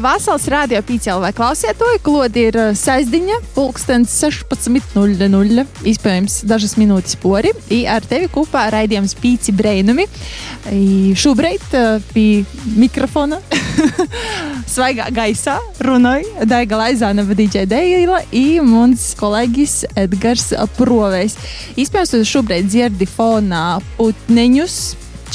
Vasals rādio pīcēlā vai klausiet to, klodi ir saizdiņa, pulkstens 16.00, iespējams dažas minūtes pori, i ar tevi kopā raidījums pīci breinumi. I šobrīd pie mikrofona. Svaigā gaisā runāja Daiga Laizāna vadītāja Deila i mums kolēģis Edgars Provejs. Iespējams, tu šobrīd dzirdi fonā putneņus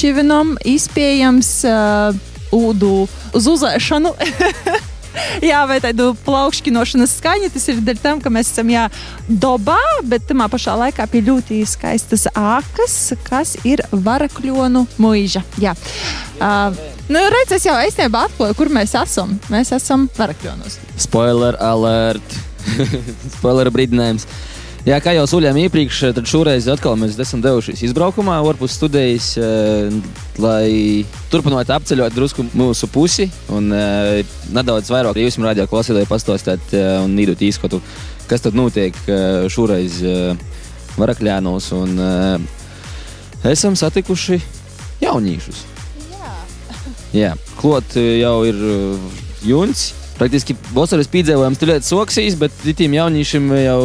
čivinam, iespējams uh, ūdu uz uzēšanu. jā, vai tādu plaukšķinošanas skaņu. Tas ir dēļ tam, ka mēs esam jā, dabā, bet tamā pašā laikā pie ļoti skaistas ākas, kas ir varakļonu mūža. Jā. Uh, nu, redz, es jau aizsniegšu atklāju, kur mēs esam. Mēs esam varakļonos. Spoiler alert! Spoiler brīdinājums! Jā, kā jau suļām iepriekš, tad šoreiz atkal mēs esam devušies izbraukumā, ārpus studijas, eh, lai turpinātu apceļot drusku mūsu pusi un eh, nedaudz vairāk jūs man rādījāt klausītāji pastāstīt eh, un nīdot īskotu, kas tad notiek šoreiz Varakļānos un esam satikuši jaunīšus. Jā, Jā klot jau ir jūns. Praktiski vasaras piedzīvojums tur ļoti soksīs, bet tiem jauniešiem jau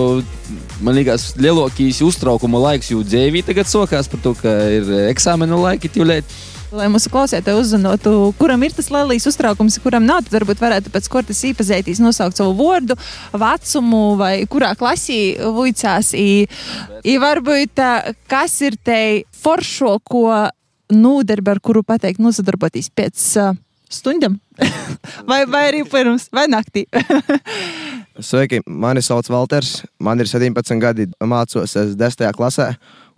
man liekas, lielākais uztraukuma laiks jūtas dzīvī tagad sokās par to, ka ir eksāmenu laiki tūlīt. Lai mūsu klausītāji uzzinātu, kuram ir tas lielais uztraukums, kuram nav, tad varbūt varētu pēc kortes īpazīties, nosaukt savu vārdu, vecumu vai kurā klasī vicās. I varbūt kas ir te foršo, ko nūdarbi, ar kuru pateikt, nosadarboties pēc uh, stundām, vai, vai arī pirms, vai naktī. Sveiki, mani sauc Valters. Man ir 17 gadi, mācos 10. klasē,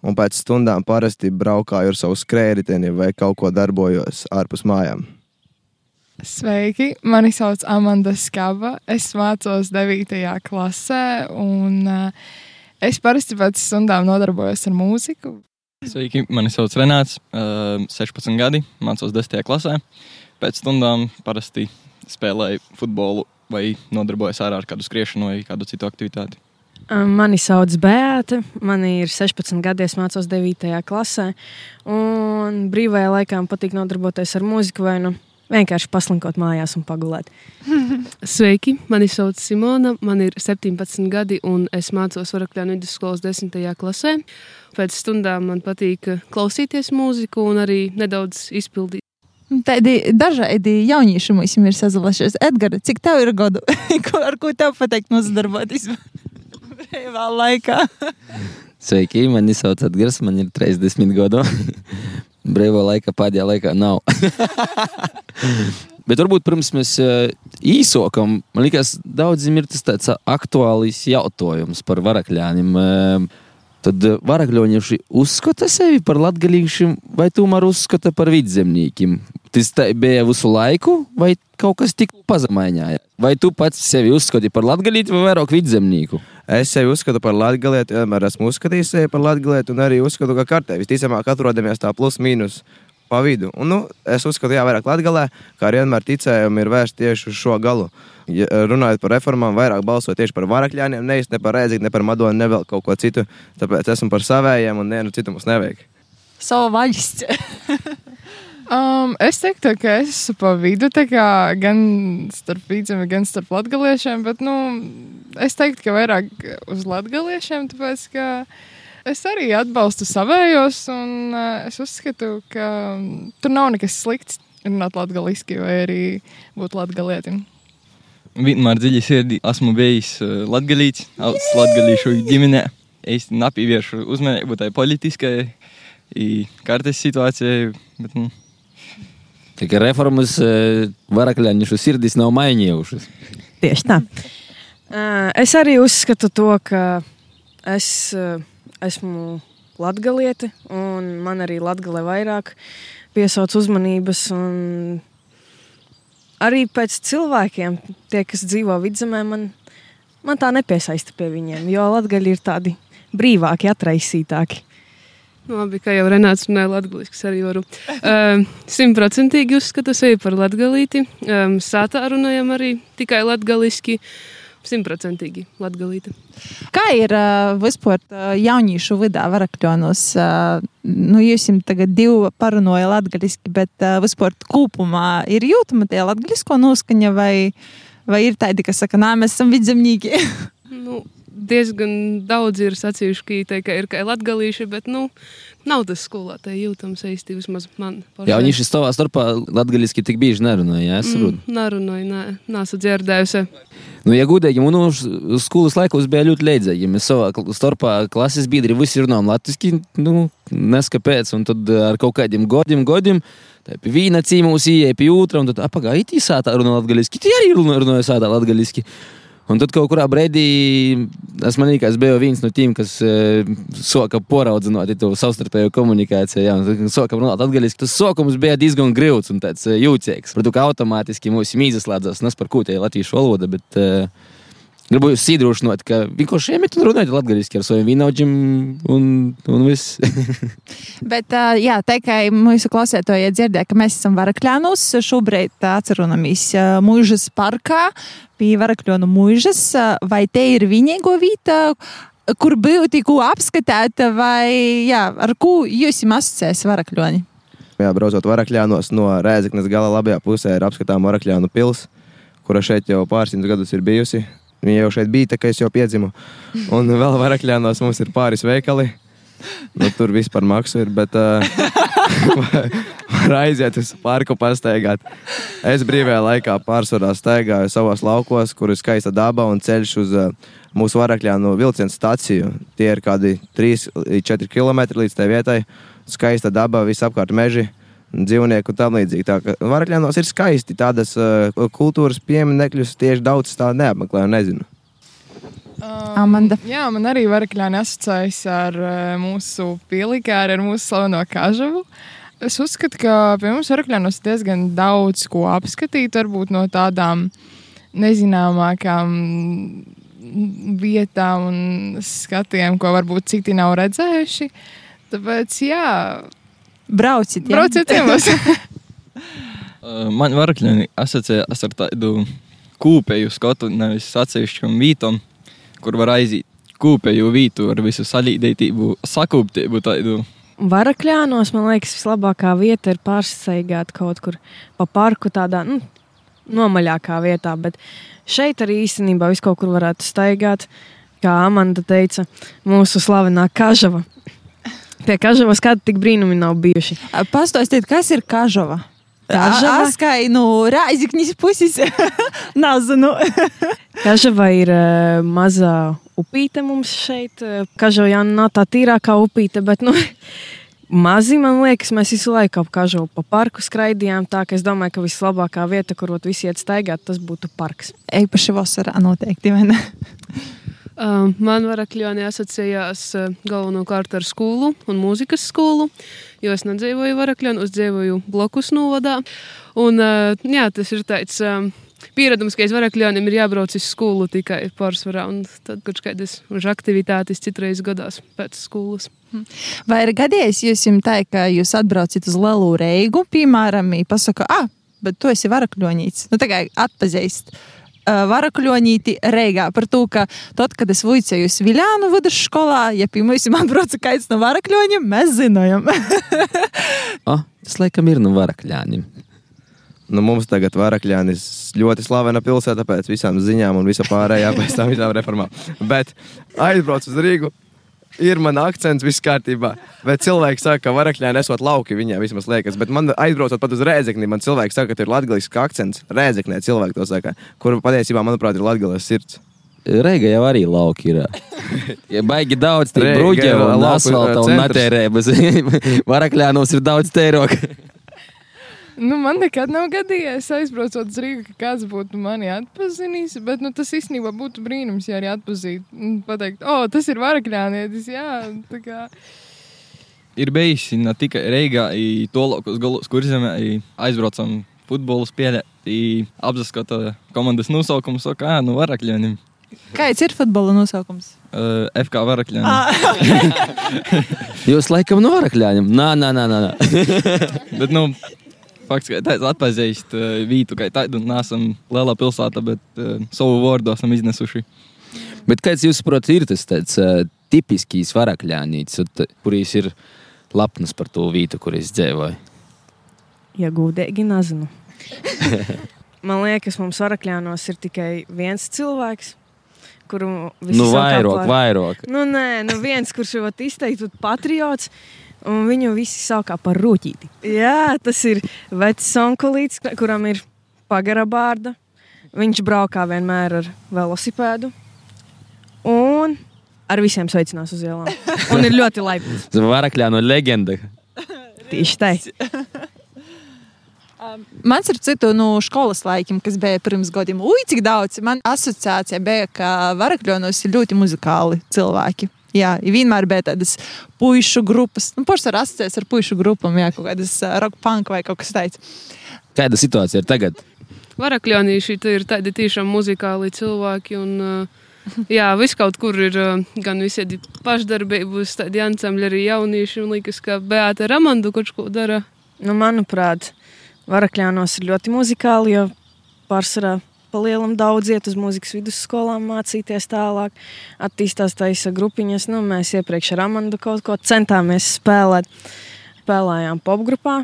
un pēc stundām parasti braukāju ar savu skrējēju vai kaut ko darbojos ārpus mājām. Sveiki, mani sauc Amanda Skaba. Es mācos 9. klasē, un uh, es parasti pēc stundām nodarbojos ar mūziku. Sveiki, mani sauc Renāts, uh, 16 gadi, mācos 10. klasē. Pēc stundām parasti spēlēju futbolu vai nodarbojas ar kādu skriešanu vai kādu citu aktivitāti? Mani sauc Bēta, man ir 16 gadi, es mācos 9. klasē. Brīvajā laikā man patīk nodarboties ar mūziku vai nu vienkārši paslinkot mājās un pagulēt. Sveiki, mani sauc Simona, man ir 17 gadi un es mācos Varakļānu vidusskolas 10. klasē. Pēc stundām man patīk klausīties mūziku un arī nedaudz izpildīt Tādi dažādi jaunieši mums ir sazinājušies. Edgars, cik tev ir gadu? ar ko tev pateikt nozadarboties brīvā laikā? Sveiki, mani sauc Edgars, man ir 30 gadu. Brīvā laika pēdējā laikā nav. Bet varbūt pirms mēs īsokam, man liekas, daudziem ir tas tāds aktuāls jautājums par varakļāniem. Tad varakļoņieši uzskata sevi par latgalīšiem vai tomēr uzskata par vidzemniekiem? Tas bija visu laiku, vai kaut kas tik pazemaiņājās? Vai tu pats sevi uzskati par latgalīti vai vairāk vidzemnieku? Es sevi uzskatu par latgalietu, vienmēr esmu uzskatījis sevi par latgalietu un arī uzskatu, ka kartē visticamāk atrodamies tā plus mīnus pa vidu. Un, nu, es uzskatu, jā, vairāk latgalē, kā arī vienmēr ticējumi ir vērsti tieši uz šo galu. Ja runājot par reformām, vairāk balsoju tieši par varakļiem, nevis ne par rēzīgu, ne par madonu, ne vēl kaut ko citu. Tāpēc esmu par savējiem un nevienu citu mums nevajag. Savu vaļsts. Um, es teiktu, ka es esmu pa vidu, gan starp vīdziem, gan starp latgaliešiem, bet nu, es teiktu, ka vairāk uz latgaliešiem, tāpēc ka es arī atbalstu savējos, un uh, es uzskatu, ka um, tur nav nekas slikts runāt latgaliski vai arī būt latgalietim. Vienmēr dziļi sirdī esmu bijis uh, latgalīts, augs latgalīšu ģimenē. Es nepievēršu uzmanību tai politiskai, kartes situācijai, bet, nu, Tikai reformas varakļaņu sirdis nav mainījušas. Tieši tā. Es arī uzskatu to, ka es esmu latgalieti, un man arī latgalē vairāk piesauc uzmanības. Arī pēc cilvēkiem, tie, kas dzīvo vidzemē, man, man tā nepiesaista pie viņiem, jo latgaļi ir tādi brīvāki, atraisītāki. Nu, labi, kā jau Renāts runāja, latviešu arī varu. Ehm, simtprocentīgi uh, uzskatu sevi par latgalīti. Um, sātā runājam arī tikai latgaliski. simtprocentīgi latgalīta. Kā ir uh, vispār uh, jauniešu vidā varakļonos? Uh, nu, jūs jums tagad divi parunāja latgaliski, bet uh, vispār kopumā ir jūtama tie latgalisko noskaņa vai, vai ir tādi, kas saka, nā, mēs esam vidzemnieki? Nu, diezgan daudz ir sacījuši, ka tā ir kā latgalīši, bet nu, nav tas skolotāji jūtams īsti vismaz man. Jā, viņi savā starpā latgaliski tik bieži nerunāja, jā, es saprotu. Mm, nerunāju, nē, nesu dzirdējusi. Nu, ja gudīgi, man uz skolas laikos bija ļoti leidzīgi. Mēs savā starpā klases biedri visi runājām latviski, nu, neskapēc, un tad ar kaut kādiem godiem, godiem, tā pie vīna cīmūs ieeja pie otra, un tad apagā itī sātā runā latgaliski, tie arī runā- runāja sātā latgaliski. Un tad kaut kurā brīdī es manīju, ka es biju viens no tiem, kas e, soka poraudzinot to savstarpēju komunikāciju. Jā, un sākam runāt atgaliski. Tas sākums bija diezgan grūts un tāds e, jūtīgs. To, ka automātiski mūsu mīzes slēdzās, nes par ko tie latviešu valoda, bet e, gribu jūs sīdrošināt, ka vienkārši iemet un runājot latgaliski ar saviem vīnaudžiem un, un viss. Bet, uh, jā, tā kā mūsu klausētāji dzirdēja, ka mēs esam Varakļānus, šobrīd atceramies uh, Mūžas parkā pie Varakļonu mūžas. Uh, vai te ir vienīgo vieta, kur bija tikko apskatīta, vai jā, ar ko jūs esat asociējis Varakļoni? Jā, braucot varakļānos no Rēzeknes gala labajā pusē ir apskatām Varakļānu pils, kura šeit jau pārsimtus gadus ir bijusi. Viņa jau šeit bija, tā kā es jau piedzimu. Un vēl varakļānos mums ir pāris veikali. Nu, tur viss par maksu ir, bet uh, var aiziet uz parku pastaigāt. Es brīvajā laikā pārsvarā staigāju savos laukos, kur ir skaista daba un ceļš uz uh, mūsu varakļānu vilcienu staciju. Tie ir kādi 3-4 km līdz tai vietai. Skaista daba, visapkārt meži, dzīvnieki un tam līdzīgi. Tā kā varakļānos ir skaisti tādas uh, kultūras pieminekļus, tieši daudz tā neapmeklē un nezinu. Um, Amanda. Jā, man arī varakļāni asociējas ar uh, mūsu pielikāru, ar mūsu slaveno kažavu. Es uzskatu, ka pie mums varakļānos ir diezgan daudz ko apskatīt, varbūt no tādām nezināmākām vietām un skatiem, ko varbūt citi nav redzējuši. Tāpēc, jā, Brauciet, jā. brauciet ciemos! Uh, Man varakļi asociējas ar tādu kūpēju skatu, nevis atsevišķam vītam, kur var aiziet kūpēju vītu ar visu salīdētību, sakūptību tādu. Varakļānos, man liekas, vislabākā vieta ir pārsteigāt kaut kur pa parku, tādā nu, nomaļākā vietā. Bet šeit arī īstenībā viss kaut kur varētu staigāt. Kā Amanda teica, mūsu slavenā kažava. Pie kažavas kāda tik brīnumi nav bijuši. Pastāstiet, kas ir Kažova? Kažava? Askai, nu, Rāziknis puses. Nazinu. Kažava ir uh, mazā upīte mums šeit. eh, Kažava jau nav tā tīrākā upīte, bet nu, mazi, man liekas, mēs visu laiku ap kažavu pa parku skraidījām. Tā ka es domāju, ka vislabākā vieta, kur visi iet staigāt, tas būtu parks. Eipaši vasarā noteikti, man varakļoni asociējās galvenokārt ar skolu un mūzikas skolu, jo es nedzīvoju varakļoni, es dzīvoju blokus novadā. Un, jā, tas ir tāds um, pieredums, ka aiz varakļoniem ir jābrauc uz skolu tikai pārsvarā, un tad kaut kādas aktivitātes citreiz gadās pēc skolas. Vai ir gadījis jūs jums tā, ka jūs atbraucat uz Lielu Reigu, piemēram, un pasakāt, ah, bet tu esi varakļonīts. Nu, kā atpazīst. Varakļonīti Reigā par to, ka tad, kad es vicēju Viljānu vidusskolā, ja pie mums atbrauca kāds no varakļoņiem, mēs zinājām. Oh, tas laikam ir no varakļāņiem. Nu, mums tagad Varakļānis ļoti slavena pilsēta pēc visām ziņām un visa pārējā pēc tam visām reformām. Bet aizbrauc uz Rīgu. Ir man akcents, viss kārtībā. Bet cilvēki saka, ka varakļāni esot lauki, viņiem vismaz liekas. Bet man aizbraucot pat uz rēzekni, man cilvēki saka, ka ir latgalisks akcents. Rēzeknē cilvēki to saka, kur patiesībā, manuprāt, ir latgales sirds. Reiga jau arī lauki ir. Ja baigi daudz un lauku asfalta un natērē. Varakļānos ir daudz tērok. Nu, man nekad nav gadījies aizbraucot uz Rīgā, ka kāds būtu mani atpazīstams. Bet nu, tas īstenībā būtu brīnums, ja arī atpazītu. Pateikt, o, oh, tas ir varakļānietis. Jā. Ir bijis ne tikai Reigā, i tolokos galos kurzemē, aizbraucam futbolu spēlēt, i apskata komandas nosaukumu, saka, ā, nu varakļiem. Kāds ir futbola nosaukums? Uh, FK varakļiem. Jūs laikam no. Nā, nā, nā, nā. nā. Bet, nu, fakts, ka tāds atpazīst uh, vītu, ka tādu nesam lielā pilsētā, bet uh, savu vārdu esam iznesuši. Bet kāds jūs saprotat, ir tas tāds uh, tipiskīs varakļānīts, kurīs ir lapnas par to vītu, kur es dzīvoju? Ja gudīgi nezinu. Man liekas, mums varakļānos ir tikai viens cilvēks. Kuru visi Nu, vairāk, vairāk. Nu, nē, nu viens, kurš ir izteikti patriots, un viņu visi sauc par rūtīti. Jā, tas ir vecs onkulīts, kuram ir pagara bārda. Viņš braukā vienmēr ar velosipēdu. Un ar visiem sveicinās uz ielām. Un ir ļoti laipns. Varakļāno leģenda. Tieši tā. Mans ir citu no skolas laikiem, kas bija pirms gadiem. Ui, cik daudz! Man asociācija bija, ka varakļonos ir ļoti muzikāli cilvēki. Jā, vienmēr bija tādas pušu grupas. Nu, Porcelāna var asociēties ar pušu grupām, jā, kaut kādas rock punk vai kaut kas tāds. Kāda situācija ir tagad? Varakļānīši tie ir tādi tiešām muzikāli cilvēki. Un, uh, jā, viss kaut kur ir gan visādi pašdarbības, tādi ansambļi arī jaunieši. Un liekas, ka Beata Ramandu kaut ko dara. Nu, manuprāt, Varakļānos ir ļoti muzikāli, jo pārsvarā pa lielam daudz iet uz mūzikas vidusskolām mācīties tālāk. Attīstās taisa grupiņas. Nu, mēs iepriekš ar Amandu kaut ko centāmies spēlēt. Spēlējām popgrupā.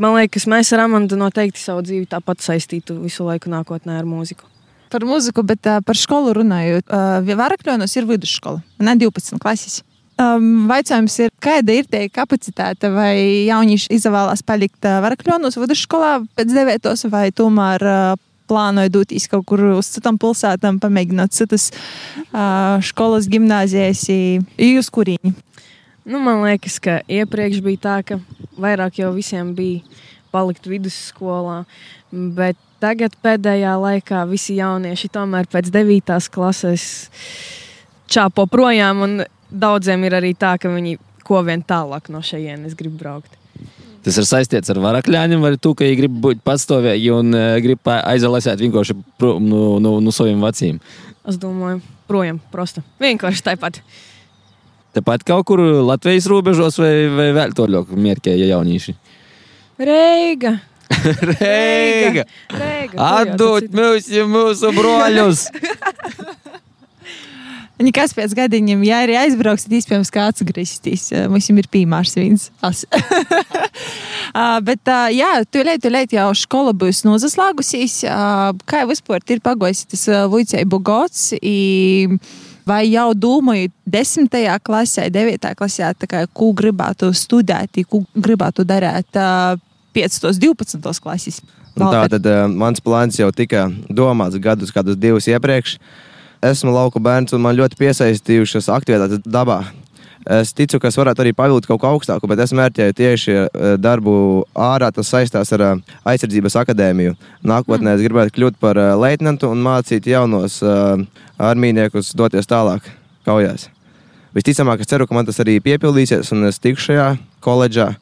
Man liekas, mēs ar Amandu noteikti savu dzīvi tāpat saistītu visu laiku nākotnē ar mūziku. Par mūziku, bet uh, par skolu runājot. Uh, Varakļonos ir vidusskola, ne 12 klases. Um, Vaicājums ir, kāda ir tie kapacitāte, vai jaunieši izvēlās palikt Varakļonos vidusskolā pēc devietos, vai tomēr uh, plānoja doties kaut kur uz citām pilsētām, pamēģināt citas uh, skolas, gimnāzijas, uz kurīņi. Nu, man liekas, ka iepriekš bija tā, ka vairāk jau visiem bija palikt vidusskolā. Bet tagad pēdējā laikā visi jaunieši tomēr pēc 9. klases čāpo projām. un Daudziem ir arī tā, ka viņi ko vien tālāk no šejienes grib braukt. Tas ir saistīts ar varakļiem, vai tu, ka viņi grib būt patstāvīgi un uh, grib aizalasīt vienkārši no, no, no saviem veciem. Es domāju, projām prosta. Vienkārši tāpat. Tāpat kaut kur Latvijas robežos vai, vai vēl toļāk mierkēja jaunieši. Reiga! Reiga! Reiga! Atdot mūsu, mūsu broļus! Nekas pēc gadiņiem, ja arī aizbrauksit, iespējams, kāds atgriezīs. Mums jau ir piemērs viens. Ah, Bet, ah, jā, tu lēt jau skola būs nozaslāgusies. Ah, Kā vispār ir pagojis tas vicēju gads? i Vai jau domājat, desmitajā klasē, devītajā klasē, tā kā, ko gribētu studēt, ko gribētu darīt ah, pēc tos 12. klases? Un Tā tad uh, mans plāns jau tika domāts gadus, kādus divus iepriekš. Esmu lauku bērns un man ļoti piesaistījušas aktivitātes dabā. Es ticu, ka es varētu arī pavilkt kaut ko augstāku, bet es mērķēju tieši eh, darbu ārā. Tas saistās ar eh, aizsardzības akadēmiju. Nākotnē es gribētu kļūt par eh, leitnantu un mācīt jaunos armijniekus doties tālāk kaujās. Visticamāk, es ceru, ka man tas arī piepildīsies, un es tikšu šajā koledžā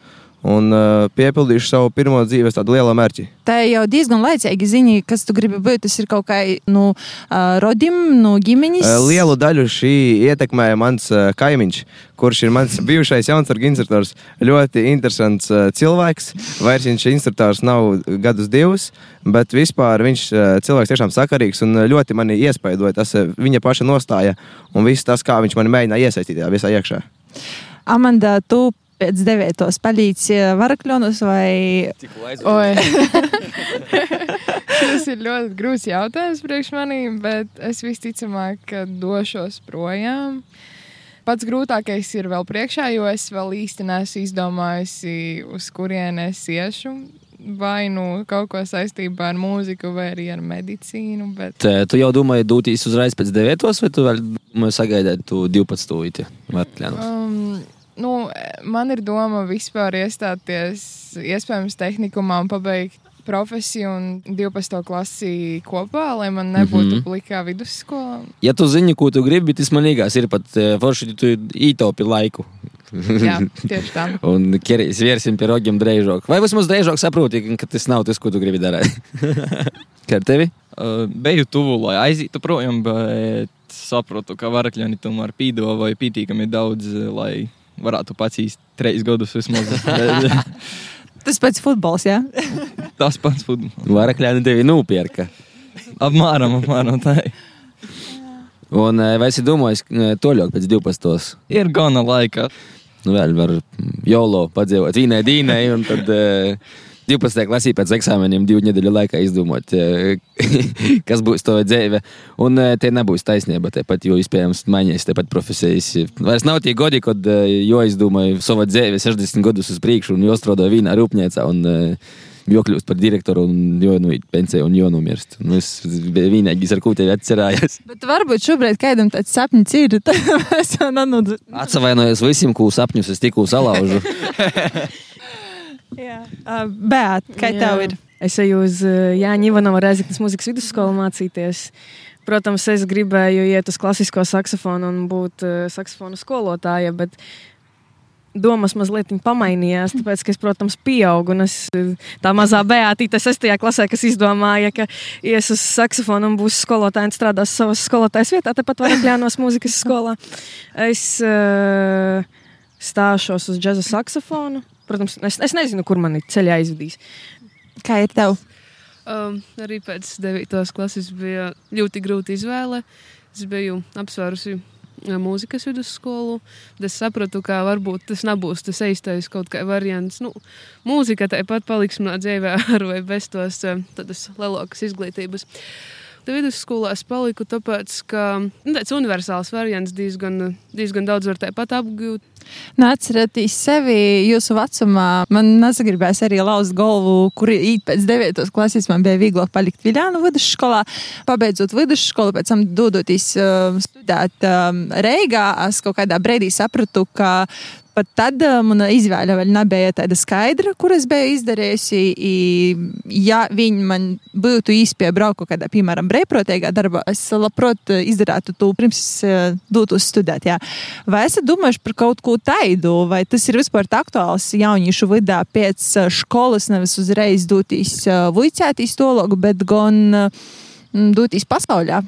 un uh, piepildīšu savu pirmo dzīves tādu lielu mērķi. Tā jau diezgan laicīgi ziņa, kas tu gribi būt. Tas ir kaut kā no uh, rodim, no ģimenes. Uh, Lielu daļu šī ietekmēja mans uh, kaimiņš, kurš ir mans bijušais jaunsargu instruktors. Ļoti interesants uh, cilvēks. Vairs viņš instruktors nav gadus divus, bet vispār viņš uh, cilvēks tiešām sakarīgs un ļoti mani iespaidoja. Tas uh, viņa paša nostāja un viss tas, kā viņš mani mēģināja iesaistīt tajā visā iekšā. Amanda, tu pēc devītos palīdzi varakļonos vai Oi. Tas ir ļoti grūts jautājums priekš manīm, bet es visticamāk, ka došos projām. Pats grūtākais ir vēl priekšā, jo es vēl īsti neesmu izdomājusi, uz kurieni es iešu. Vai nu kaut ko saistībā ar mūziku, vai arī ar medicīnu. Bet... T, Tu jau domāji, dūtīs uzreiz pēc devietos, vai tu vēl tu 12. vīti? Um, nu, man ir doma vispār iestāties, iespējams, tehnikumā un pabeigt profesiju un 12. klasi kopā, lai man nebūtu mm. -hmm. plikā vidusskolā. Ja tu zini, ko tu gribi, tas man liekas, ir pat eh, forši, ja tu ītopi laiku. Jā, tieši tā. Un ķerīs viersim pie rogiem drēžāk. Vai vismaz drēžāk saproti, ka tas nav tas, ko tu gribi darīt? Kā ar tevi? Uh, Beju tuvu, lai aizietu projām, bet saprotu, ka varakļi tomēr pīdāvāja pietiekami daudz, lai varētu pacīst trīs gadus vismaz. Tas pats futbols, jā. Tas pats futbols. Varakļāni tevi nopirka. Apmēram, apmēram tā. Un eh, vai esi domājis eh, to ļoti pēc 12. Ir gana laika. Nu, vēl var jolo padzīvot vīnai, dīnai, un tad uh, 12. klasī pēc eksāmeniem divu nedēļu laikā izdomāt, uh, kas būs to dzīve. Un uh, tie nebūs taisnība, tāpat, jo iespējams mainīs tāpat profesijas. Vairs nav tie godi, kad uh, jo izdomāju savu dzīvi 60 gadus uz priekšu un jo strādāju vīnā rūpniecā. Un, Jo kļūst par direktoru, un jau nu pensiju, un jau nomirst. Nu, es vienīgais, ar ko tevi atcerējos. Bet varbūt šobrīd kādam tāds sapnis ir. Nenodzu. Atvainojos visiem, ko sapņus es tikko salaužu. Uh, Bet, kā Jā. tev ir? Es eju uz Jāņa Ivanova Rezeknas muzikas vidusskolu mācīties. Protams, es gribēju iet uz klasisko saksofonu un būt uh, saksofona skolotāja, bet domas mazliet pamainījās. Tāpēc, ka es, protams, pieaugu. Un es, tā mazā beatīte, sestajā klasē, kas izdomāja, ka ies uz saksofonu un būs skolotāja un strādās savas skolotājas vietā, tepat Varakļānos muzikas skolā. Es uh, stāšos uz džēza saksofonu. Protams, es, es nezinu, kur mani ceļā aizvedīs. Kā ir tev? Um, arī pēc 9. klases bija ļoti grūti izvēle. Es biju apsvērusi uh, mūzikas vidusskolu. Es sapratu, ka varbūt tas nebūs tas īstais kaut kāds variants. Nu, mūzika tāpat paliks manā dzīvē, ar vai bez tos uh, lielākas izglītības. Tad vidusskolā es paliku, tāpēc, ka nu, tāds universāls variants diezgan, diezgan daudz var tāpat apgūt. Nu, atcerieties sevi jūsu vecumā. Man nesagribējās arī lauzt galvu, kur īt pēc 9. klases. Man bija vieglāk palikt Viljānu vidusskolā. Pabeidzot vidusskolu, pēc tam dodoties uh, studēt um, Reigā, es kaut kādā brīdī sapratu, ka pat tad uh, mana izvēle vēl nebija tāda skaidra, kur es biju izdarījusi. Ja viņi man būtu īstenībā kādā, piemēram, brīvprātīgā darbā, es labprāt izdarītu to pirms es uh, dotos studēt. Jā. Vai esat domājuši par kaut ko tādu, vai tas ir vispār aktuāls jauniešu vidū pēc skolas, nevis uzreiz doties vicētīs to logu, bet gan uh, doties pasaulē,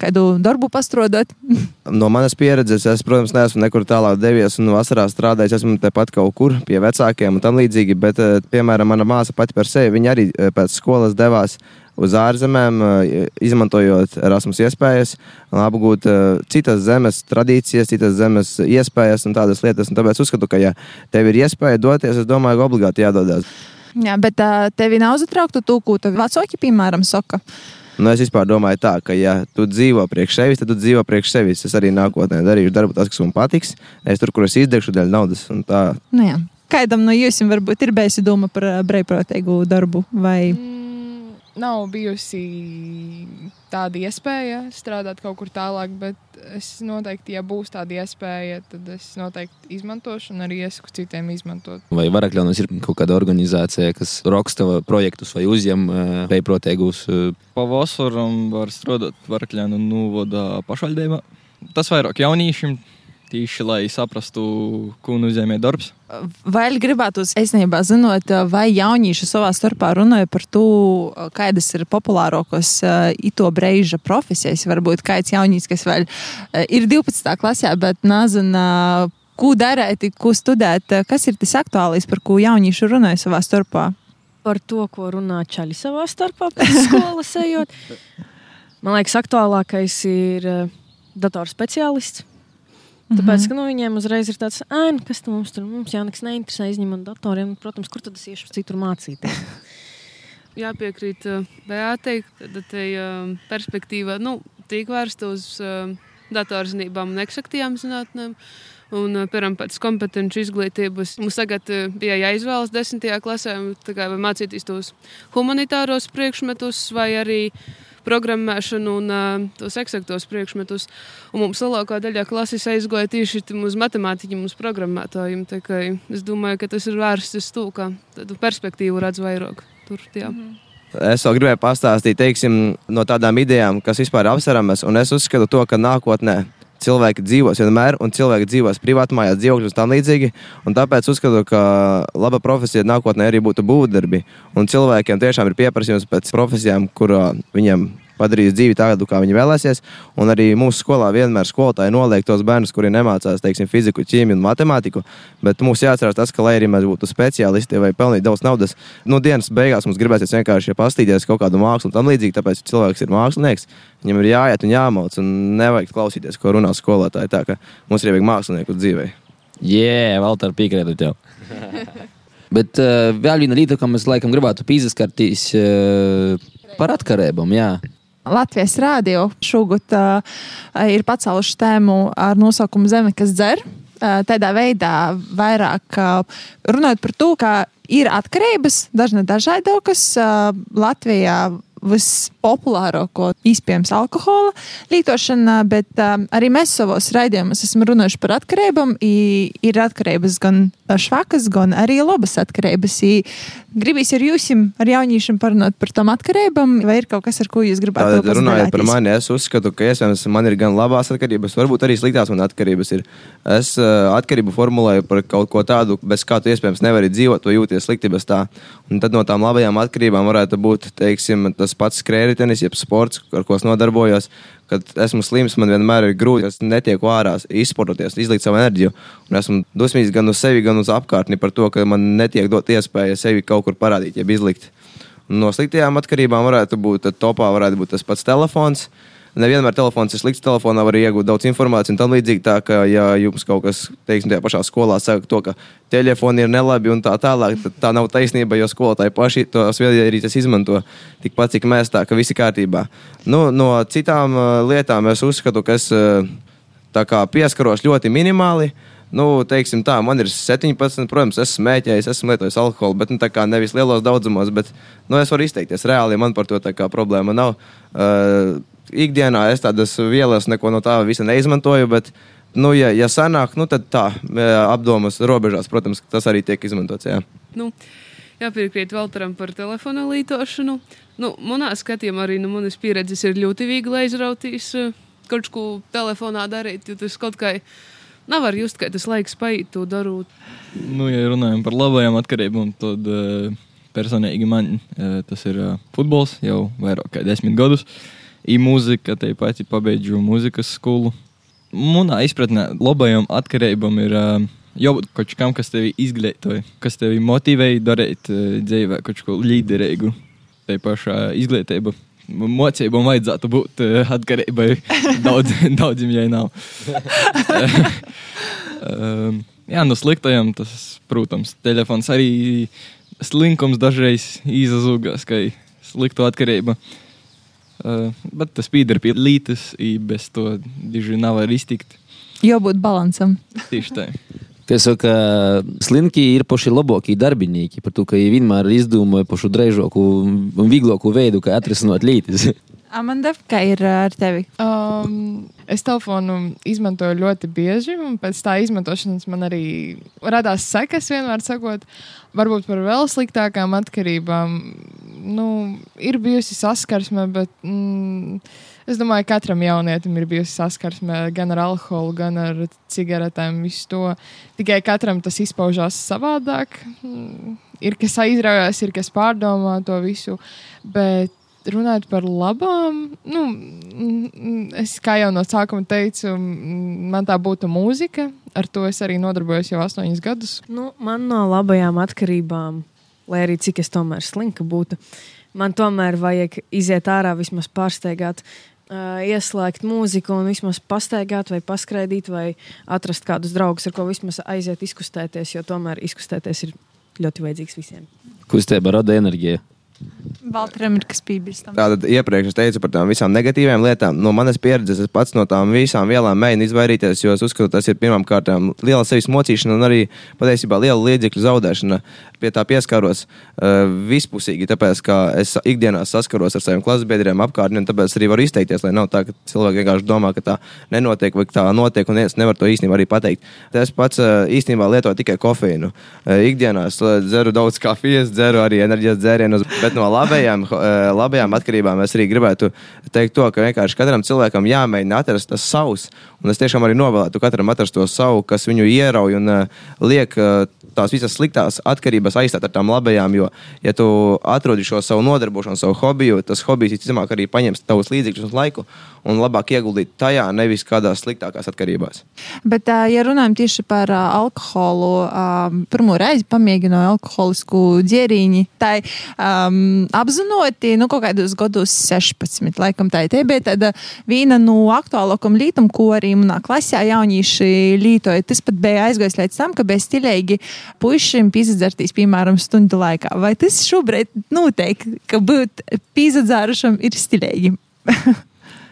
kādu darbu pastrodot? No manas pieredzes, es, protams, neesmu nekur tālāk devies un vasarā strādājis. Esmu tepat kaut kur pie vecākiem un tam līdzīgi. Bet, eh, piemēram, mana māsa pati par sevi, viņa arī eh, pēc skolas devās uz ārzemēm, eh, izmantojot Erasmus iespējas, apgūt citas zemes tradīcijas, citas zemes iespējas un tādas lietas. Un tāpēc uzskatu, ka, ja tev ir iespēja doties, es domāju, ka obligāti jādodas. Jā, bet tevi nav uztraukta to, ko tev vecāki, piemēram, saka. Nu, es domāju, tā, ka, ja tu dzīvo priekš sevis, tad tu dzīvo priekš sevis. Es arī nākotnē darīšu darbu, tas, kas man patiks. Es tur, kur es izdegšu dēļ naudas. Nu, jā. Kādam no jums varbūt ir bijusi doma par ā, brīvprātīgu darbu? Vai... Mm, nav bijusi tāda iespēja strādāt kaut kur tālāk, bet es noteikti, ja būs tāda iespēja, tad es noteikti izmantošu un arī iesaku citiem izmantot. Vai Varakļānos ir kaut kāda organizācija, kas raksta projektus vai uzņem brīvprātīgus? Pavasaram var strādāt Varakļānu novodā pašvaldībā. Tas vairāk jauniešiem, tīši lai saprastu, ko nozīmē darbs. Vai gribētu, es nebā zinot, vai jaunieši savā starpā runāja par to, kādas ir populārākās ito brīža profesijas. Varbūt kāds jaunietis, kas vēl eh, ir 12. klasē, bet nezina, ko darīt, ko studēt. Kas ir tas aktuālais, par ko jaunieši runāja savā starpā? Par to, ko runā čaļi savā starpā pēc skolas ejot. Man liekas, aktuālākais ir uh, datorspeciālists. Tāpēc, ka nu, viņiem uzreiz ir tāds, ah, kas tam mums tur mums jau nekas neinteresē, izņemot datoriem. Protams, kur tad es iešu citur mācīties? Jāpiekrīt uh, Beatai, ka tā uh, perspektīva nu, tiek vērsta uz uh, datorzinībām un eksaktajām zinātnēm. Un, uh, piemēram, pēc kompetenci izglītības mums tagad uh, bija jāizvēlas desmitajā klasē, tā kā vai mācīties tos humanitāros priekšmetus vai arī programmēšanu un uh, tos eksaktos priekšmetus. Un mums lielākā daļa klases aizgoja tieši uz matemātiķiem, uz programmētājiem. Es domāju, ka tas ir vērsts uz to, ka tādu perspektīvu redz vairāk. Tur, jā. Es vēl gribēju pastāstīt teiksim, no tādām idejām, kas vispār ir apsveramas. Un es uzskatu, to, ka nākotnē cilvēki dzīvos vienmēr, un cilvēki dzīvos privātumās, dzīvokļos un tam līdzīgi. Un tāpēc uzskatu, ka laba profesija nākotnē arī būtu būvdarbi. Un cilvēkiem tiešām ir pieprasījums pēc profesijām, kur viņiem padarījis dzīvi tādu, kā viņi vēlēsies. Un arī mūsu skolā vienmēr skolotāji noliek tos bērnus, kuri nemācās teiksim, fiziku, ķīmiju un matemātiku. Bet mums jāatcerās tas, ka, lai arī mēs būtu speciālisti vai pelnītu daudz naudas, nu, dienas beigās mums gribēsies vienkārši pastīties kaut kādu mākslu un tam līdzīgi. Tāpēc, cilvēks ir mākslinieks, viņam ir jāiet un jāmauc, un nevajag klausīties, ko runā skolotāji. Tā kā mums ir vajag mākslinieku dzīvē. Jē, Valter, piekrītu tev. Bet uh, vēl viena lieta, ko mēs laikam gribētu pīzaskartīs uh, par atkarībām. Latvijas rādio šogad ir pacēluši tēmu ar nosaukumu Zeme, kas dzer. Tādā veidā vairāk runājot par to, ka ir atkarības, dažne dažādokas. Uh, Latvijā vispopulārāko iespējams alkohola lietošana, bet um, arī mēs savos raidījumos esam runājuši par atkarībām. Ir atkarības gan švakas, gan arī labas atkarības. I gribīs ar jums, ar jauniešiem parunāt par tām atkarībām, vai ir kaut kas, ar ko jūs gribētu pateikt? Runājot par mani, es uzskatu, ka iespējams man ir gan labās atkarības, varbūt arī sliktās man atkarības. Ir. Es uh, atkarību formulēju par kaut ko tādu, bez kā tu iespējams nevari dzīvot, tu jūties slikti bez tā. Un tad no tām labajām atkarībām varētu būt, teiksim, tas pats skrējēji, jeb sports, ar ko es nodarbojos. Kad esmu slims, man vienmēr ir grūti. Es netieku ārā, izsportoties, izlikt savu enerģiju. Un esmu dusmīgs gan uz sevi, gan uz apkārtni par to, ka man netiek dot iespēja sevi kaut kur parādīt, jeb izlikt. No sliktajām atkarībām varētu būt topā, varētu būt tas pats telefons. Uh, nevienmēr telefons ir slikts. Telefonā var iegūt daudz informācijas un tam līdzīgi. Tā kā, ja jums kaut kas, teiksim, tajā pašā skolā saka to, ka telefoni ir nelabi un tā tālāk, tad tā nav taisnība, jo skolotāji paši tos viedierīces izmanto tikpat, cik mēs tā, ka viss ir kārtībā. Nu, no citām uh, lietām es uzskatu, ka es uh, kā, pieskaros ļoti minimāli. Nu, teiksim tā, man ir 17, protams, esmu smēķējis, esmu lietojis alkoholu, bet nu, nevis lielos daudzumos, bet nu, es varu izteikties reāli, man par to problēma nav. Uh, ikdienā es tādas vielas neko no tā visa neizmantoju. Bet, nu, ja, ja sanāk, nu, tad tā, apdomas robežās, protams, tas arī tiek izmantots. Jā. Nu. Jāpiekrīt Valteram par telefona lietošanu. Nu, manā skatījumā arī nu, manas pieredzes ir ļoti viegli aizrautīs kaut ko telefonā darīt, jo tas kaut kā nav var just, ka tas laiks paiet to darot. Nu, ja runājam par labajām atkarībām, tad uh, personīgi man tas ir futbols jau vairāk kā desmit gadus. Uh, i mūzika, te pati pabeidzu mūzikas skolu. Manā izpratnē labajam atkarībam ir jābūt kaut kam, kas tevi izglītoja, kas tevi motivēja darīt dzīvē kaut ko līderīgu. Tā pašā izglītība. Mocībām vajadzētu būt atkarībai. Daudz, daudziem jau nav. jā, no sliktajiem tas, protams, telefons arī slinkums dažreiz izazūgās, ka sliktu atkarību. Uh, bet tas pieder pie lītes, bez to diži nav var iztikt. Jābūt balansam. Tieši tā. Kā saka, slinki ir paši labākie darbinieki, par to, ka viņi vienmēr izdomāja pašu drežāku un vieglāku veidu, kā atrisināt lietas. Amanda, kā ir ar tevi? Um, es telefonu izmantoju ļoti bieži, un pēc tā izmantošanas man arī radās sekas, vienmēr sakot, varbūt par vēl sliktākām atkarībām. Nu, ir bijusi saskarsme, bet mm, es domāju, ka katram jaunietim ir bijusi saskarsme gan ar alkoholu, gan ar cigaretēm. Visu to tikai katram tas izpaužās savādāk. Mm, ir kas aizraujās, ir kas pārdomā to visu. Bet runājot par labām, nu, es kā jau no sākuma teicu, man tā būtu mūzika. Ar to es arī nodarbojos jau astoņus gadus. Nu, man no labajām atkarībām, lai arī cik es tomēr slinka būtu, man tomēr vajag iziet ārā, vismaz pārsteigāt. Uh, ieslēgt mūziku un vismaz pastaigāt, vai paskraidīt, vai atrast kādus draugus, ar ko vismaz aiziet izkustēties, jo tomēr izkustēties ir ļoti vajadzīgs visiem. Kustība rada enerģiju. Valteram ir kas pīpīgs. Tātad iepriekš es teicu par tām visām negatīvām lietām. No manas pieredzes es pats no tām visām vielām mēģinu izvairīties, jo es uzskatu, tas ir pirmām kārtām liela sevis mocīšana un arī patiesībā liela līdzekļu zaudēšana. Pie tā pieskāros uh, vispusīgi, tāpēc ka es ikdienā saskaros ar saviem klases biedriem apkārtni, un tāpēc arī varu izteikties, lai nav tā, ka cilvēki vienkārši domā, ka tā nenotiek vai tā notiek, un es nevaru to īstenībā arī pateikt. Es pats uh, īstenībā lietoju tikai kofeīnu. Uh, ikdienā es dzeru daudz kafijas, dzeru arī enerģijas dzērienus, bet no laba labajām, eh, labajām atkarībām es arī gribētu teikt to, ka vienkārši katram cilvēkam jāmēģina atrast tas savs. Un es tiešām arī novēlētu katram atrast to savu, kas viņu ierauj un uh, liek uh, tās visas sliktās atkarības aizstāt ar tām labajām. Jo, ja tu atrodi šo savu nodarbošanos, savu hobiju, tas hobijs visticamāk arī paņems tavus līdzekļus un laiku un labāk ieguldīt tajā, nevis kādās sliktākās atkarībās. Bet, ja runājam tieši par alkoholu, pirmo reizi pamēģināju alkoholisku dzērīņu, tā um, apzināti, nu, kaut kādos gados 16, laikam tā ir. bija tāda viena no aktuālākajām lietām, ko arī manā klasē jaunieši lietoja. Tas pat bija aizgājis līdz tam, ka bija stilīgi puišiem pīzadzertīs, piemēram, stundu laikā. Vai tas šobrīd notiek, ka būt pīzadzērušam ir stilīgi?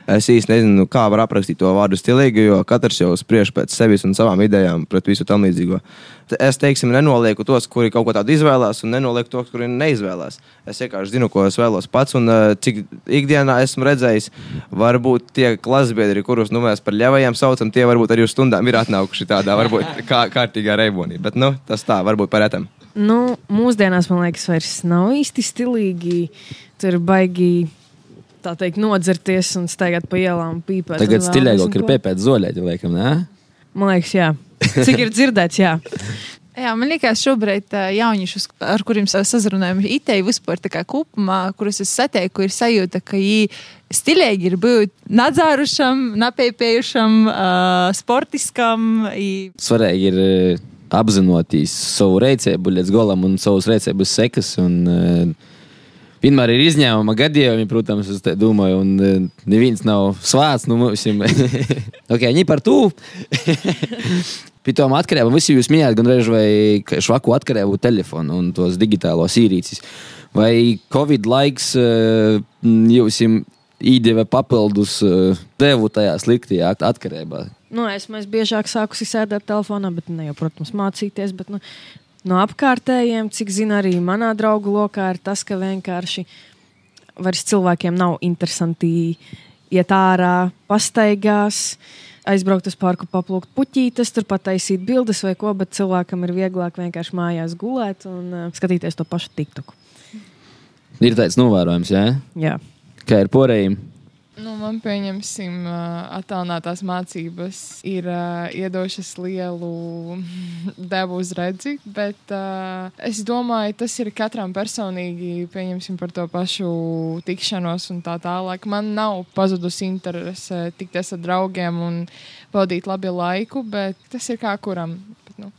Es īsti nezinu, kā var aprakstīt to vārdu stilīgi, jo katrs jau spriež pēc sevis un savām idejām, pret visu tam līdzīgo. Es, teiksim, nenolieku tos, kuri kaut ko tādu izvēlās, un nenolieku tos, kuri neizvēlās. Es vienkārši zinu, ko es vēlos pats, un uh, cik ikdienā esmu redzējis, varbūt tie klasbiedri, kurus nu, mēs par ļavajiem saucam, tie varbūt arī uz stundām ir atnākuši tādā, varbūt kā, kārtīgā reibonī. Bet nu, tas tā, varbūt par etam. Nu, mūsdienās, man liekas, vairs nav īsti stilīgi. Tur baigi tā teikt, nodzerties un staigāt pa ielām, pīpēt. Tagad stilīgāk ir ko. piepēt zoļēti, laikam, ne? Man liekas, jā. Cik ir dzirdēts, jā. Jā, man liekas, šobrīd jauniešus, ar kuriem sa- sazrunājam, itēji vispār tā kā kopumā, kurus es satieku, ir sajūta, ka viņi stilīgi ir būt nadzārušam, napēpējušam, uh, sportiskam. i- Svarīgi ir apzinoties savu rīcību līdz galam un savus rīcības sekas. Un, eh, Vienmēr ir izņēmuma gadījumi, protams, es domāju, un eh, neviens nav svāts no mums. ok, viņi par to. Pie tam atkarībām visi jūs minējāt, gan reizē, vai švaku atkarību telefonu un tos digitālos īrīcis. Vai Covid laiks eh, jums īdeva papildus eh, devu tajā sliktajā at- atkarībā? Nu, esmu es biežāk sākusi sēdēt telefonā, bet ne jau, protams, mācīties. Bet, nu, no apkārtējiem, cik zinu, arī manā draugu lokā ir tas, ka vienkārši vairs cilvēkiem nav interesanti iet ārā, pastaigās, aizbraukt uz parku, paplūkt puķītes, tur pataisīt bildes vai ko, bet cilvēkam ir vieglāk vienkārši mājās gulēt un uh, skatīties to pašu TikToku. Ir tāds novērojums, jā? Jā. kā ir porējiem. Nu, man pieņemsim, attālinātās mācības ir uh, iedošas lielu devu uz redzi, bet uh, es domāju, tas ir katram personīgi, pieņemsim par to pašu tikšanos un tā tālāk. Man nav pazudusi interese tikties ar draugiem un pavadīt labi laiku, bet tas ir kā kuram. Bet, nu,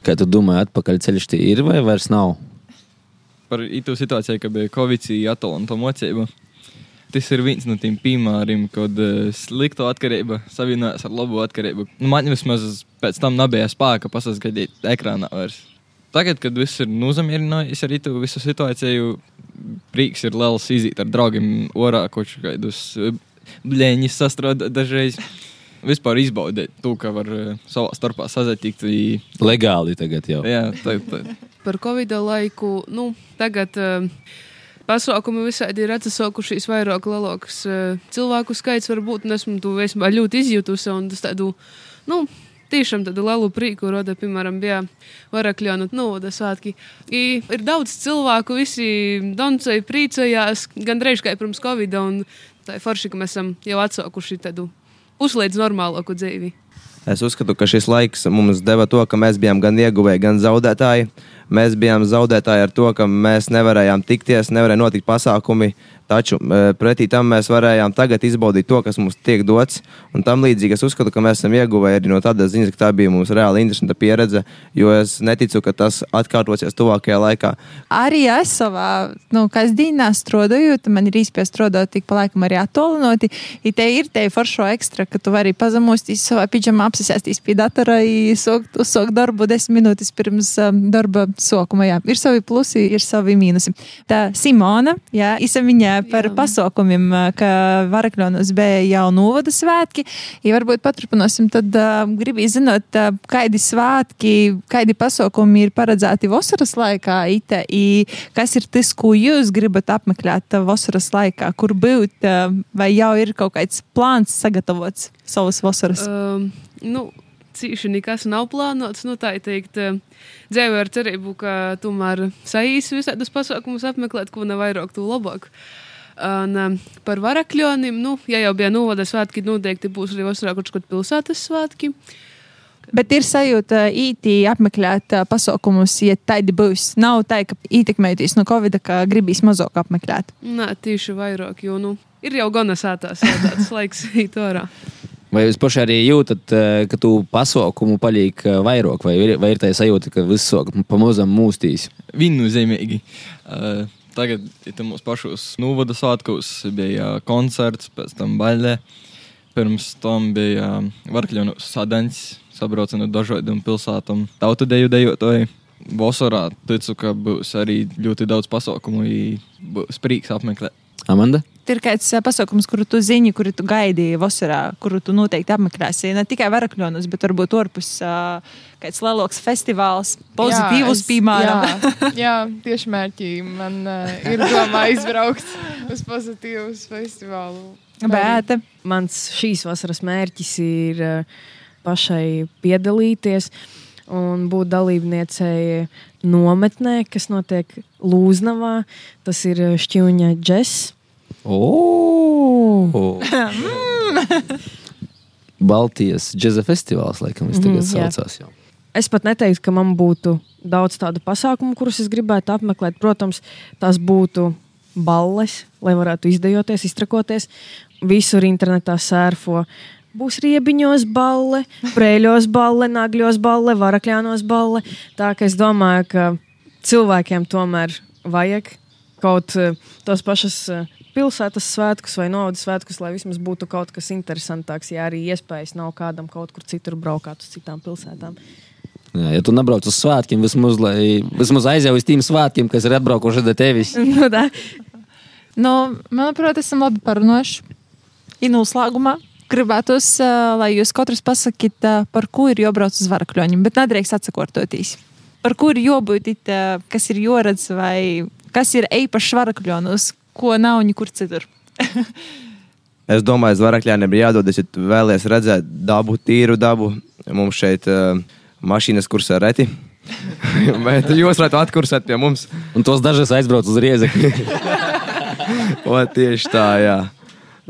Kā tu domā, atpakaļ ceļš tie ir vai vairs nav? Par itu situāciju, ka bija Covid attālināta mocība. Tas ir viens no tiem piemēriem, kad uh, slikta atkarība savienojas ar labu atkarību. Nu, man vismaz pēc tam nebija spēka pasaskatīt ekrānā vairs. Tagad, kad viss ir nozamierinājies ar itu visu situāciju, prieks ir liels izīt ar draugiem orā, kaut kādus uh, blēņus sastrādāt dažreiz. Vispār izbaudīt to, ka var uh, savā starpā sazatikt. i- Legāli tagad jau. Jā, tā, tā. par Covid laiku. Nu, tagad uh, pasākumi visādi ir atsaukušies vairāk lielāks uh, cilvēku skaits, varbūt, un esmu to vispār ļoti izjutusi. un tas Tādu, nu, Tiešām tādu lielu prieku rada, piemēram, bija Varakļānu novada svētki. I ir daudz cilvēku, visi doncēji, priecājās, gandrīz kā pirms Covid, un tā ir forši, ka mēs esam jau atsaukuši tādu puslīdz normālāku dzīvi. Es uzskatu, ka šis laiks mums deva to, ka mēs bijām gan ieguvēji, gan zaudētāji. Mēs bijām zaudētāji ar to, ka mēs nevarējām tikties, nevarēja notikt pasākumi. Taču e, pretī tam mēs varējām tagad izbaudīt to, kas mums tiek dots. Un tam līdzīgi es uzskatu, ka mēs esam ieguvēji arī no tādas ziņas, ka tā bija mums reāli interesanta pieredze. Jo es neticu, ka tas atkārtosies tuvākajā laikā. Arī es savā nu, kasdienā strādāju, man ir īstenībā strādāt tik pa laikam arī attālinoti. Ja te ir te foršo ekstra, ka tu vari pazemostīs savā pidžamā, apsēsties pie datora, sākt uzsākt darbu desmit minūtes pirms um, darba sākuma. Jā. Ir savi plusi, ir savi mīnusi. Tā Simona, jā, esam viņa par pasākumiem, ka Varakļonos bija jau novada svētki. Ja varbūt paturpināsim, tad uh, gribu zināt, uh, kādi svētki, kādi pasākumi ir paredzēti vasaras laikā, ite, i kas ir tas, ko jūs gribat apmeklēt uh, vasaras laikā, kur būt, uh, vai jau ir kaut kāds plāns sagatavots savas vasaras? Um, nu, cīši nekas nav plānots. Nu, tā ir teikt, eh, dzīve ar cerību, ka tomēr saīs visādus pasākumus apmeklēt, ko ne vairāk, to labāk. Un, um, par varakļiem, nu, ja jau bija novada svētki, noteikti būs arī vasarā kaut kāds pilsētas svētki. Bet ir sajūta īti apmeklēt uh, pasākumus, ja tādi būs. Nav tā, ka ietekmēties no Covid, ka gribīs mazāk apmeklēt. Nē, tieši vairāk, jo nu, ir jau gana sētās, tāds laiks īt ārā. Vai jūs paši arī jūtat, eh, ka tu pasaukumu paliek eh, vairāk, vai ir, vai ir tā sajūta, ka viss sāk pamazām mūstīs? Viennozīmīgi. Uh, tagad ir mūsu pašos novada svētkos, bija koncerts, pēc tam baļķe. Pirms tam bija Varkļu sadaņas, sabrauca no dažādiem pilsētām, tautu deju dejotāji. Vasarā ticu, ka būs arī ļoti daudz pasaukumu, būs prieks apmeklēt. Amanda? Ir kāds pasākums, kuru tu zini, kuru tu gaidīji vasarā, kuru tu noteikti apmeklēsi. Ne tikai varakļonos, bet varbūt ārpus uh, kāds lielāks festivāls, pozitīvs, piemēram. Jā, jā, tieši mērķī man uh, ir domā izbraukt uz pozitīvu festivālu. Bēta. Mans šīs vasaras mērķis ir pašai piedalīties un būt dalībniecei nometnē, kas notiek Lūznavā. Tas ir Šķiņa Džess. Oh! Baltijas džēza festivāls, laikam, tas tagad Mhm, jā. saucās. Jau. Es pat neteiktu, ka man būtu daudz tādu pasākumu, kurus es gribētu apmeklēt. Protams, tās būtu balles, lai varētu izdejoties, iztrakoties. Visur internetā sērfo. Būs riebiņos balle, prēļos balle, nagļos balle, varakļānos balle. Tā ka es domāju, ka cilvēkiem tomēr vajag kaut eh, tos pašus eh, pilsētas svētkus vai naudas svētkus, lai vismaz būtu kaut kas interesantāks, ja arī iespējas nav kādam kaut kur citur braukāt uz citām pilsētām. Jā, ja tu nebrauc uz svētkiem, vismaz, lai, vismaz aizjau uz tiem svētkiem, kas ir atbraukuši no tevis. nu, tā. Nu, manuprāt, esam labi parunājuši. Ir noslēgumā. Gribētos, uh, lai jūs katrs pasakāt, uh, par ko ir jābrauc uz varakļiem, bet nedrīkst atsakoties. Par ko ir jābūt, it, kas ir jāredz, vai kas ir īpašs varakļos, ko nav nekur citur. Es domāju, uz varakļiem ir jādodas, ja tu vēlies redzēt dabu, tīru dabu. Mums šeit uh, mašīnas kursā reti. Bet jūs varat atkursēt pie mums. Un tos dažas aizbrauc uz riezekli. Tieši tā, jā.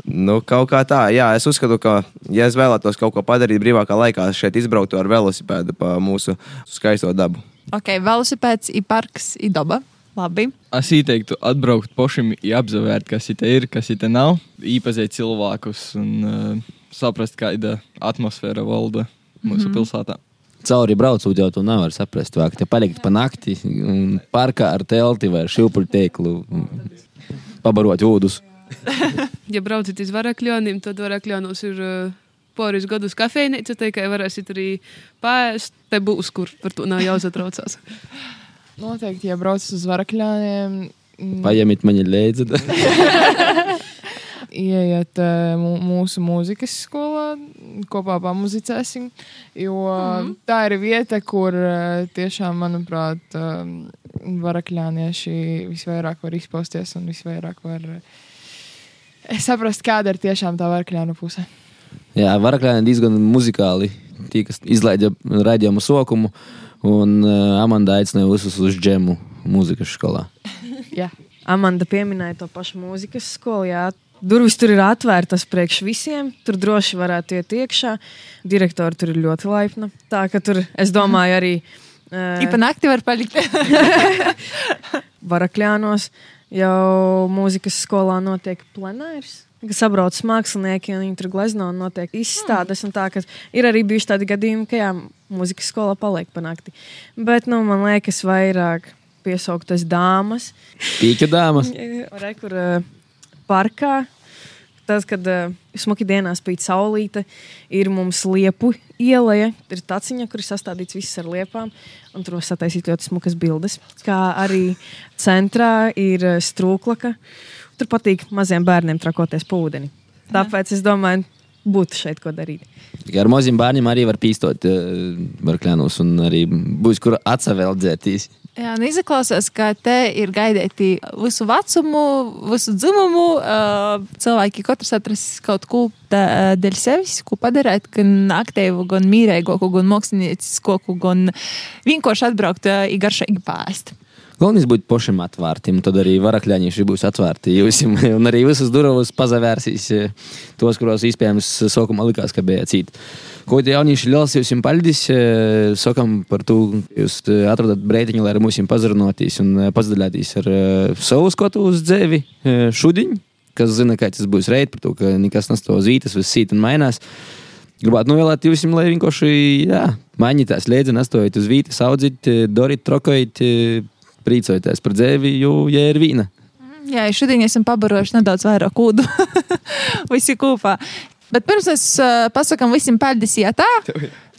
Nu, kaut kā tā, jā, es uzskatu, ka, ja es vēlētos kaut ko padarīt brīvākā laikā, šeit izbrauktu ar velosipēdu pa mūsu skaisto dabu. Ok, velosipēds, ir parks, ir daba. Labi. Es ieteiktu atbraukt pašam, apzvērt, kas te ir, kas te nav, iepazīt cilvēkus un uh, saprast, kāda atmosfēra valda mūsu mm -hmm. pilsētā. Cauri braucot, jau tu nevari saprast, vai te palikt pa nakti un parkā ar telti vai šūpuļteiklu pabarot ūdus. Ja braucat uz varakļiem, tad varakļos ir uh, pāris gadus kafejnīca, tā kā varēsiet arī pāriest. Te būs, kur par to nav jāsatraucās. Noteikti, ja brauc uz varakļiem, mm, Paņemiet mani līdzi. ieiet uh, mūsu mūzikas skolā, kopā pamuzicēsim. Jo mm -hmm. tā ir vieta, kur uh, tiešām, manuprāt, uh, varakļānieši visvairāk var izpausties un visvairāk var uh, saprast, kāda ir tiešām tā varakļānu puse. Jā, varakļi diezgan muzikāli. Tie, kas izlaiža raidījumu sokumu, un uh, Amanda aicināja visus uz džemu mūzikas skolā. Jā. Amanda pieminēja to pašu mūzikas skolu. Jā. Durvis tur ir atvērtas priekš visiem. Tur droši varētu iet iekšā. Direktori tur ir ļoti laipna. Tā ka tur, es domāju, arī. Uh, Ipa nakti var palikt. Varakļānos jau mūzikas skolā notiek plenārs. Kad sabrauc mākslinieki un viņi tur glezno un notiek izstādes. Un tā, ka ir arī bijuši tādi gadījumi, ka jā, mūzikas skolā paliek panākti. Bet nu, man liekas, vairāk piesauktas dāmas. Pīķu dāmas. Re, kur uh, parkā. Tas, kad uh, smuki dienā spīd saulīte, ir mums liepu ieleja. Ir taciņa, kur ir sastādīts viss ar liepām. Un tur var sataisīt ļoti smukas bildes. Kā arī centrā ir uh, strūklaka. Tur patīk maziem bērniem trakoties pa ūdeni. Tāpēc es domāju, būtu šeit ko darīt. Ar maziem bērniem arī var pīstot uh, barklēnos un arī būs kur atsaveldzētīs. Jā, nu izklausās, ka te ir gaidīti visu vecumu, visu dzimumu. Uh, cilvēki katrs atrast kaut ko tā, dēļ sevis, ko padarīt, gan aktīvu, gan mīrīgāku, gan māksliniecisku, gan vienkārši atbraukt garšīgi pāst. Galvenais būt pašam atvērtam, tad arī varakļāņieši būs atvērti. Jūs un arī visas durvis pazavērsīs eh, tos, kuros iespējams sākumā likās, ka bija cīt. Ko tie jaunieši liels jums paldies, eh, sakam par to, jūs eh, atrodat breitiņu, lai ar mums pazarunotīs un pazdalētīs ar savu skatu uz dzēvi šudiņu, kas zina, kā tas būs reit, par to, ka nekas nestāv zītas, viss sīt un mainās. Gribētu novēlēt jums, lai vienkārši, jā, mainītās liedzi, nestojiet uz vītas, audzīt, doriet, trokojiet, priecājieties par dzēvi, jo, ja ir vīna. Jā, šodien esam pabarojuši nedaudz vairāk ūdu. Visi kopā. Bet pirms es uh, pasakām visiem paldies, ja tā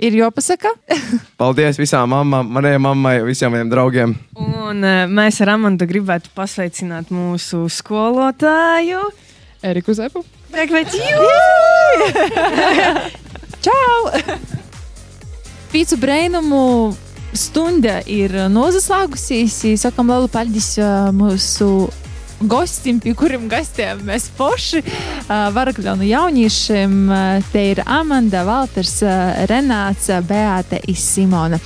ir jāpasaka. Paldies visām mamām, manai mammai, visiem maniem draugiem. Un uh, mēs ar Amandu gribētu pasveicināt mūsu skolotāju Eriku Zepu. Čau! Pīcu brainumu stunda ir nozaslēgusies. Sakām lielu paldies mūsu gostim, pie kuriem gastiem mēs poši varakļonu jauniešiem. Te ir Amanda, Valters, Renāts, Beāte un Simona.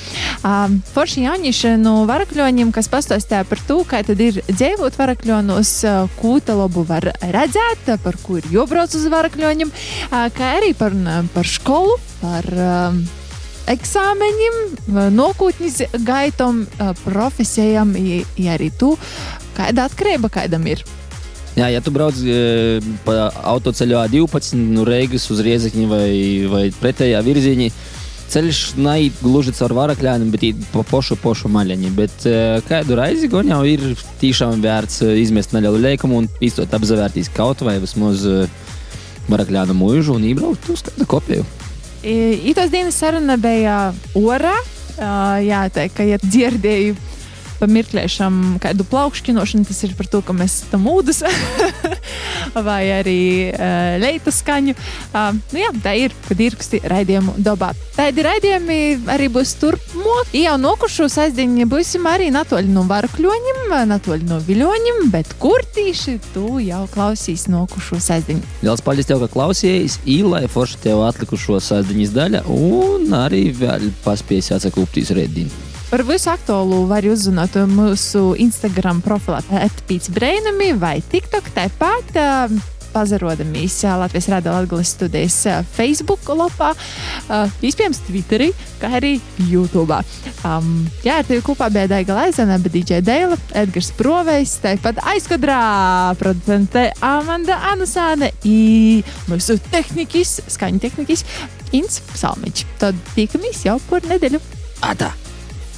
Forši jaunieši no varakļoņiem, kas pastāstīja par to, kā tad ir dzīvot varakļonos, ko tā labu var redzēt, par ko ir jābrauc uz varakļoņiem, kā arī par, par skolu, par eksāmeņiem, nākotnes gaitam, profesijām, ja arī tu, kāda atkarība kādam ir. Jā, ja tu brauc e, pa autoceļā 12 no Reigas uz Riezekņu vai, vai pretējā virzienā, ceļš nav gluži caur varakļiem, bet pa pošu pošu maļaņu. Bet e, kādu reizi gan jau ir tiešām vērts izmest nelielu leikumu un īstot apzavērtīs kaut vai vismaz varakļānu mūžu un iebraukt uz kādu kopiju. Itos dienas saruna bija orā. Jā, tā kā ja dzirdēju pa mirklēšam kādu plaukšķinošanu, tas ir par to, ka mēs tam ūdens vai arī uh, leitu skaņu. Uh, nu jā, tā ir, kad ir ksti raidījumu dabā. Tādi raidījumi arī būs turpmāk. Jau nokušu saizdieņi būsim arī natoļi no varakļoņiem, natoļi no viļoņiem, bet kur tīši tu jau klausīs nokušu saizdieņu. Liels paldies tev, ka klausījies, īlai forši tev atlikušo saizdieņas daļa un arī vēl paspējas atsakūptīs rēdīnu. Par visu aktuālu var uzzināt mūsu Instagram profilā, atpīts brainami vai TikTok. Tāpat pazarodamies Latvijas Rādio Latvijas studijas Facebook lapā, iespējams, Twitterī, kā arī YouTube. Um, jā, ar tevi kopā bija Daiga Laizana, bet DJ Deila, Edgars Provejs, tāpat aizkadrā producente Amanda Anusāne un mūsu tehnikis, skaņu tehnikis Ins Salmiņš. Tad tiekamies jau par nedēļu. Atā!